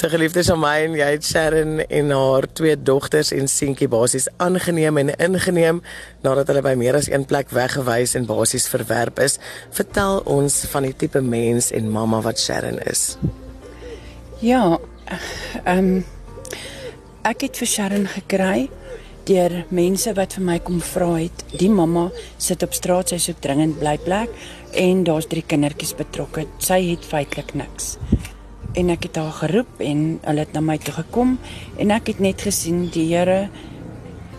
Sy so, geliefde Shamaine, jy het Sharon en haar twee dogters en seentjie basies aangeneem en ingeneem nadat hulle by meer as een plek weggewys en basies verwerp is. Vertel ons van die tipe mens en mamma wat Sharon is. Ja, ehm um, ek het vir Sharon gekry deur mense wat vir my kom vra het. Die mamma sit op straat, sy soek dringend blyplek en daar's drie kindertjies betrokke. Sy het feitelik niks en ek het haar geroep en hulle het na my toe gekom en ek het net gesien die Here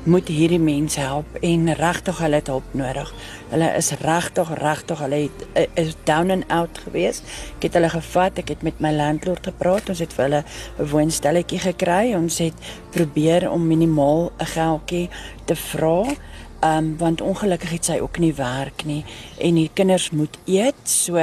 moet hierdie mense help en regtig hulle het hulp nodig. Hulle is regtig regtig hulle het eh, is down and out gewees. Ek het hulle gevat, ek het met my landlord gepraat. Ons het vir hulle 'n woonstelletjie gekry. Ons het probeer om minimaal 'n geldjie te vra um, want ongelukkig het sy ook nie werk nie en die kinders moet eet so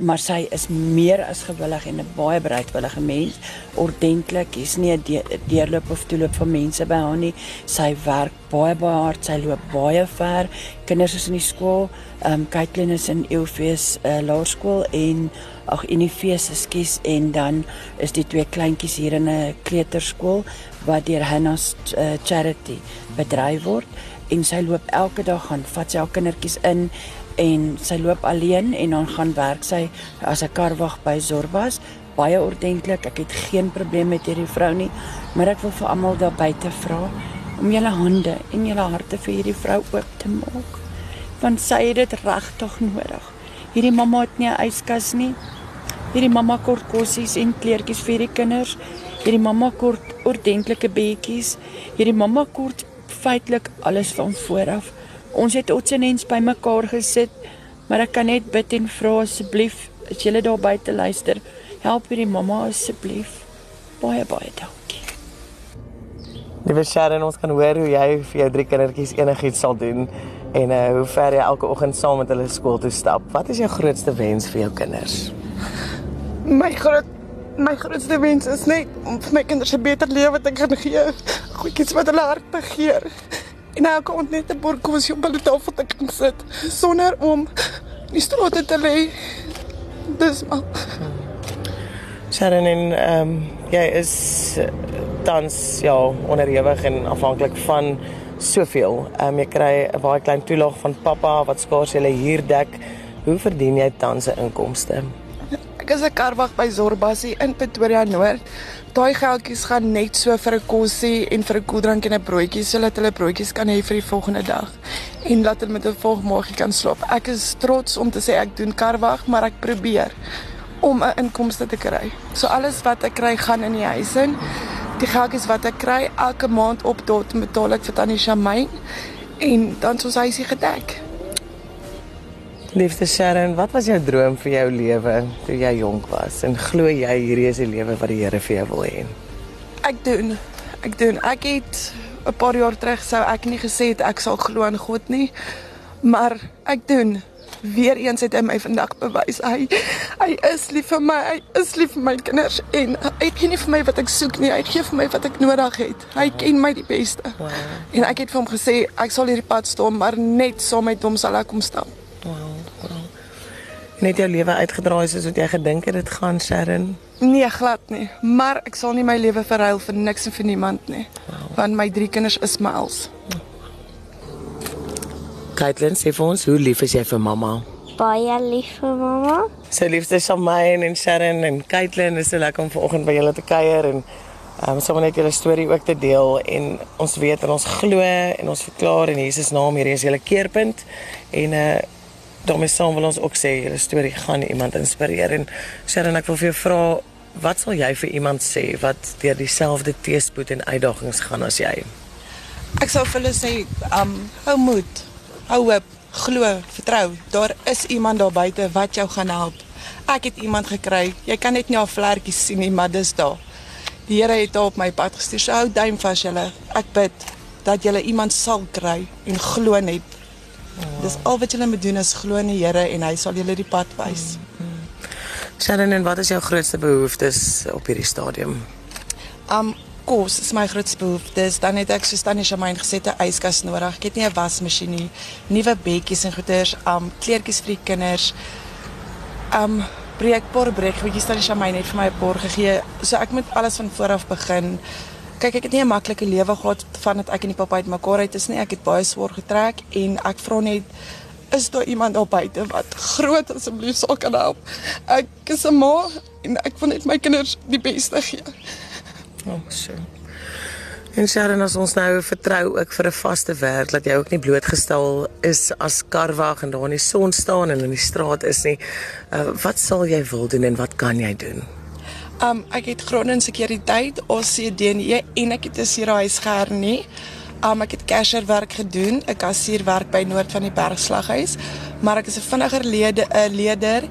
maar sy is meer as gewillig en 'n baie bereidwillige mens. Ordentlik is nie 'n de deurloop of toeloop van mense by haar nie. Sy werk baie baie hard sy loop baie ver. Kinders is in die skool um Caitlin is in Eufees uh, laerskool en ag in die fees ekskuus en dan is die twee kleintjies hier in 'n kleuterskool wat deur Hannah's uh, charity bedryf word en sy loop elke dag gaan vat sy haar kindertjies in en sy loop alleen en dan gaan werk sy as 'n karwag by Zorbas. Baie ordentlik ek het geen probleem met hierdie vrou nie maar ek wil vir almal daar buite vra om julle hande en julle harte vir hierdie vrou oop te maak want sy het dit regtig nodig. Hierdie mamma het nie 'n yskas nie. Hierdie mamma kort kossies en kleertjies vir die kinders. Hierdie mamma kort ordentlike bedjies. Hierdie mamma kort feitelik alles van vooraf. Ons het otsenens bymekaar gesit, maar ek kan net bid en vra asseblief, as julle daar buite luister, help hierdie mamma asseblief. Baie baie dankie. Liewe Sharon, ons kan hoor hoe jy vir jou drie kindertjies enigiets sal doen en uh, hoe ver jy elke oggend saam met hulle skool toe stap. Wat is jou grootste wens vir jou kinders? My groot my grootste wens is net om vir my kinders 'n beter lewe te kan gee. Goedjies wat hulle hart begeer. En elke aand net 'n bord kos op hulle tafel te kan sit sonder om nie straat te lê. Dis maar. Sharon en ehm um, jy is tans ja onderhewig en afhanklik van soveel. Ehm um, jy kry 'n baie klein toelaag van pappa wat skaars jy hier dek. Hoe verdien jy tans 'n inkomste? Is 'n karwag by Zorbassie in Pretoria Noord. Daai geldjies gaan net so vir 'n kosie en vir 'n koeldrank en 'n broodjie sodat hulle broodjies kan hê vir die volgende dag en laat hulle met 'n volgmôre kan slaap. Ek is trots om te sê ek doen karwag, maar ek probeer om 'n inkomste te kry. So alles wat ek kry gaan in die huis in. Die geldjies wat ek kry elke maand op tot betaal ek vir Tannie Shamaine en dan soos hy sê gedek. Liefde Sharon, wat was jou droom vir jou lewe toe jy jonk was? En glo jy hierdie is die lewe wat die Here vir jou wil hê? Ek doen. Ek doen. Ek het 'n paar jaar terug sou ek nie gesê het ek sal glo in God nie, maar ek doen. Weereens het hy my vandag bewys hy hy is lief vir my, hy is lief vir my kinders en hy gee nie vir my wat ek soek nie, hy gee vir my wat ek nodig het. Hy ken my die beste. Wow. En ek het vir hom gesê ek sal hierdie pad staan, maar net saam met hom sal ek kom stap. Net jou lewe uitgedraai soos wat jy gedink het dit gaan, Sharon? Nee, glad nie. Maar ek sal nie my lewe verruil vir niks en vir niemand nie. Wow. Want my drie kinders is my als. Kaitlyn, sê vir ons, hoe lief is jy vir mamma? Baie lief vir mamma. Sy liefste is Shamaine en Sharon en Kaitlyn is so lekker om vanoggend by julle te kuier en um, sommer net julle storie ook te deel en ons weet en ons glo en ons verklaar in Jesus naam hierdie is julle keerpunt en uh daarmee saam wil ons ook sê julle storie gaan iemand inspireer. En Sharon ek wil vir jou vra wat sal jy vir iemand sê wat deur dieselfde teëspoed en uitdagings gaan as jy? Ek sou vir hulle sê um hou moed hou hoop glo vertrou. Daar is iemand daar buite wat jou gaan help. Ek het iemand gekry. Jy kan net nie al vlekkies sien nie maar dis daar. Die Here het op my pad gestuur. So hou duim vas julle. Ek bid dat julle iemand sal kry en glo net Dis al wat julle moet doen is glo in die Here en hy sal julle die pad wys. Sharon, en wat is jou grootste behoeftes op hierdie stadium? Um kos is my grootste behoeftes. Dan het ek soos Tannie Shamaine gesê 'n yskas nodig. Ek het nie 'n wasmasjien nie, nuwe bedjies en goeders, um kleertjies vir die kinders. Um breekbor breekgoedjies dat die Shamaine net vir my 'n bor gegee. So ek moet alles van voor af begin. Kyk, ek het nie 'n maklike lewe gehad van dat ek en die pappa uitmekaar uit is nie. Ek het baie swaar getrek en ek vra net is daar iemand daar buite wat groot asseblief sal kan help. Ek is 'n ma en ek wil net my kinders die beste gee. Oh, so. En Sharon, as ons nou vertrou ook vir 'n vaste werk dat jy ook nie blootgestel is as karwag en daar in die son staan en in die straat is nie. Uh, wat sal jy wil doen en wat kan jy doen? Um ek het grondinsekuriteit, OCD en ek het 'n sierhuisger nie. Um ek het cashier werk gedoen, 'n kassierwerk by Noord van die Bergslaghuis, maar ek is 'n vinniger lede 'n leier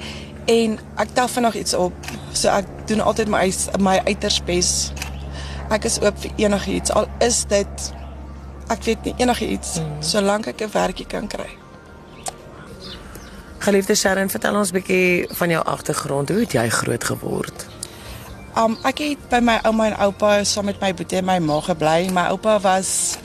en ek tel vinnig iets op. So ek doen altyd my my uiters bes. Ek is oop vir enigiets al is dit ek weet nie enigiets mm. solank ek 'n werkie kan kry. Geliefde Sharon, vertel ons 'n bietjie van jou agtergrond. Hoe het jy groot geword? Um ek het by my ouma en oupa saam met my boetie en my ma gebly. My oupa was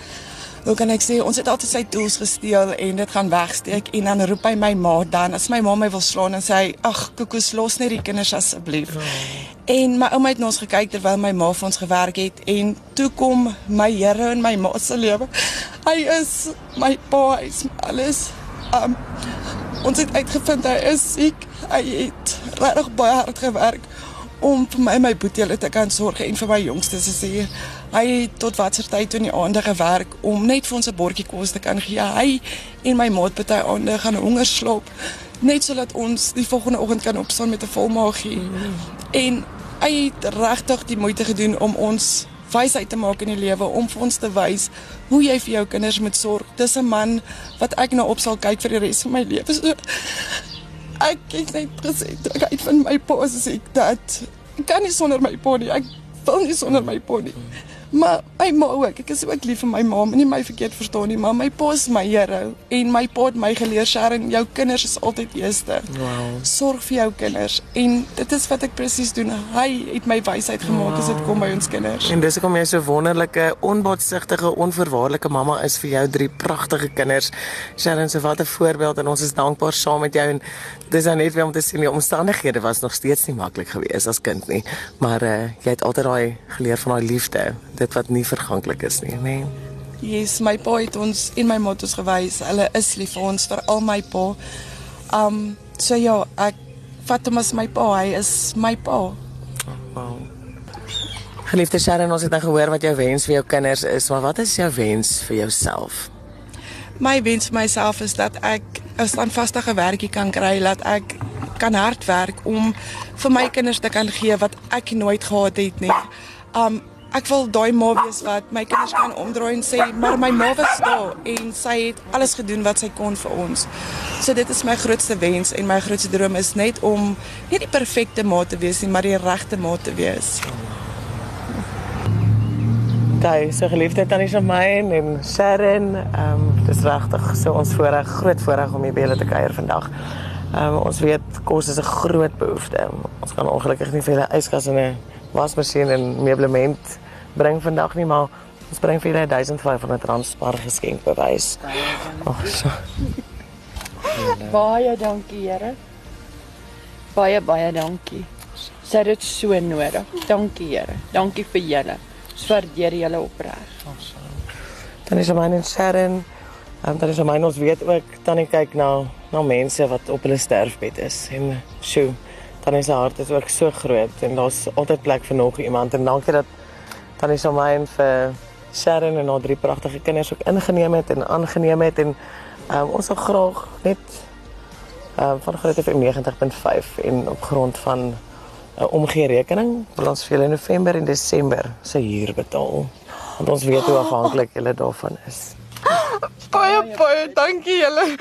hoe kan ek sê, ons het altyd sy tools gesteel en dit gaan wegsteek en dan roep hy my ma dan as my ma my wil slaan en sê ag koekoes los net die kinders asseblief. Oh. En my ouma het na ons gekyk terwyl my ma vir ons gewerk het en toe kom my Here in my ma se lewe. Hy is my pa, hy is alles. Um ons het uitgevind hy is siek. Hy het regtig baie hard gewerk om vir my en my boetie te kan sorg en vir my jongste se sê hy het tot watter tyd toe in die aande gewerk om net vir ons 'n bordjie kos te kan gee. Hy en my maat party aande gaan honger slaap net sodat ons die volgende oggend kan opstaan met 'n vol maagie. Mm. En hy het regtig die moeite gedoen om ons wysheid te maak in die lewe om vir ons te wys hoe jy vir jou kinders moet sorg. Dis 'n man wat ek nou op sal kyk vir die res van my lewe. So, ek het net gesê ek uit van my pa as ek dat kan nie sonder my pa nie. Ek wil nie sonder my pa nie. Maar my ma ook, ek is ook lief vir my ma, moenie my verkeerd verstaan nie, maar my pa is my Here en my pa het my geleer Sharon, jou kinders is altyd eerste. Wow. Sorg vir jou kinders en dit is wat ek presies doen. Hy het my wysheid gemaak wow. as dit kom by ons kinders. En dis hoekom jy so wonderlike, onbaatsigtige, onvoorwaardelike mamma is vir jou drie pragtige kinders. Sharon, so wat 'n voorbeeld en ons is dankbaar saam met jou en dis nou net weer om te sien die omstandighede was nog steeds nie maklik geweest as kind nie, maar uh, jy het altyd daai geleer van daai liefde dit wat nie verganklik is nie, nê. Nee. Yes, my pa het ons en my mottos gewys. Hulle is lief vir ons, vir al my pa. Um so ja, ek vat hom as my pa. Hy is my pa. Wow. Geliefde Sharon, ons het nou gehoor wat jou wens vir jou kinders is, maar wat is jou wens vir jouself? My wens vir myself is dat ek 'n standvaste werkie kan kry, dat ek kan hard werk om vir my kinders te kan gee wat ek nooit gehad het nie. Um ek wil daai ma wees wat my kinders kan omdraai en sê maar my ma was daar en sy het alles gedoen wat sy kon vir ons. So dit is my grootste wens en my grootste droom is net om nie die perfekte ma te wees nie, maar die regte ma te wees. Daai so geliefde tannie Shamaine en Sharon, ehm um, dis regtig so ons voorreg, groot voorreg om hier by julle te kuier vandag. Ehm um, ons weet kos is 'n groot behoefte. Ons kan ongelukkig nie vir julle yskas en 'n wasmasjien en meublement bring vandag nie, maar ons bring vir julle 1500 rand spar geskenk bewys. Ag so. baie dankie, Here. Baie baie dankie. Sy het dit so nodig. Dankie, Here. Dankie vir julle. Ons waardeer julle opreg. Dan is my naam Sharon. En dan is my ons weet ook tannie kyk na na mense wat op hulle sterfbed is en sjoe tannie se hart is ook so groot en daar's altyd plek vir nog iemand en dankie dat tannie se my en vir Sharon en haar drie pragtige kinders ook ingeneem het en aangeneem het en um, ons wil graag net um, van Groot FM 90.5 en op grond van 'n uh, omgee rekening wil ons vir julle November en Desember se huur betaal want ons weet hoe afhanklik julle daarvan is. Baie baie dankie julle.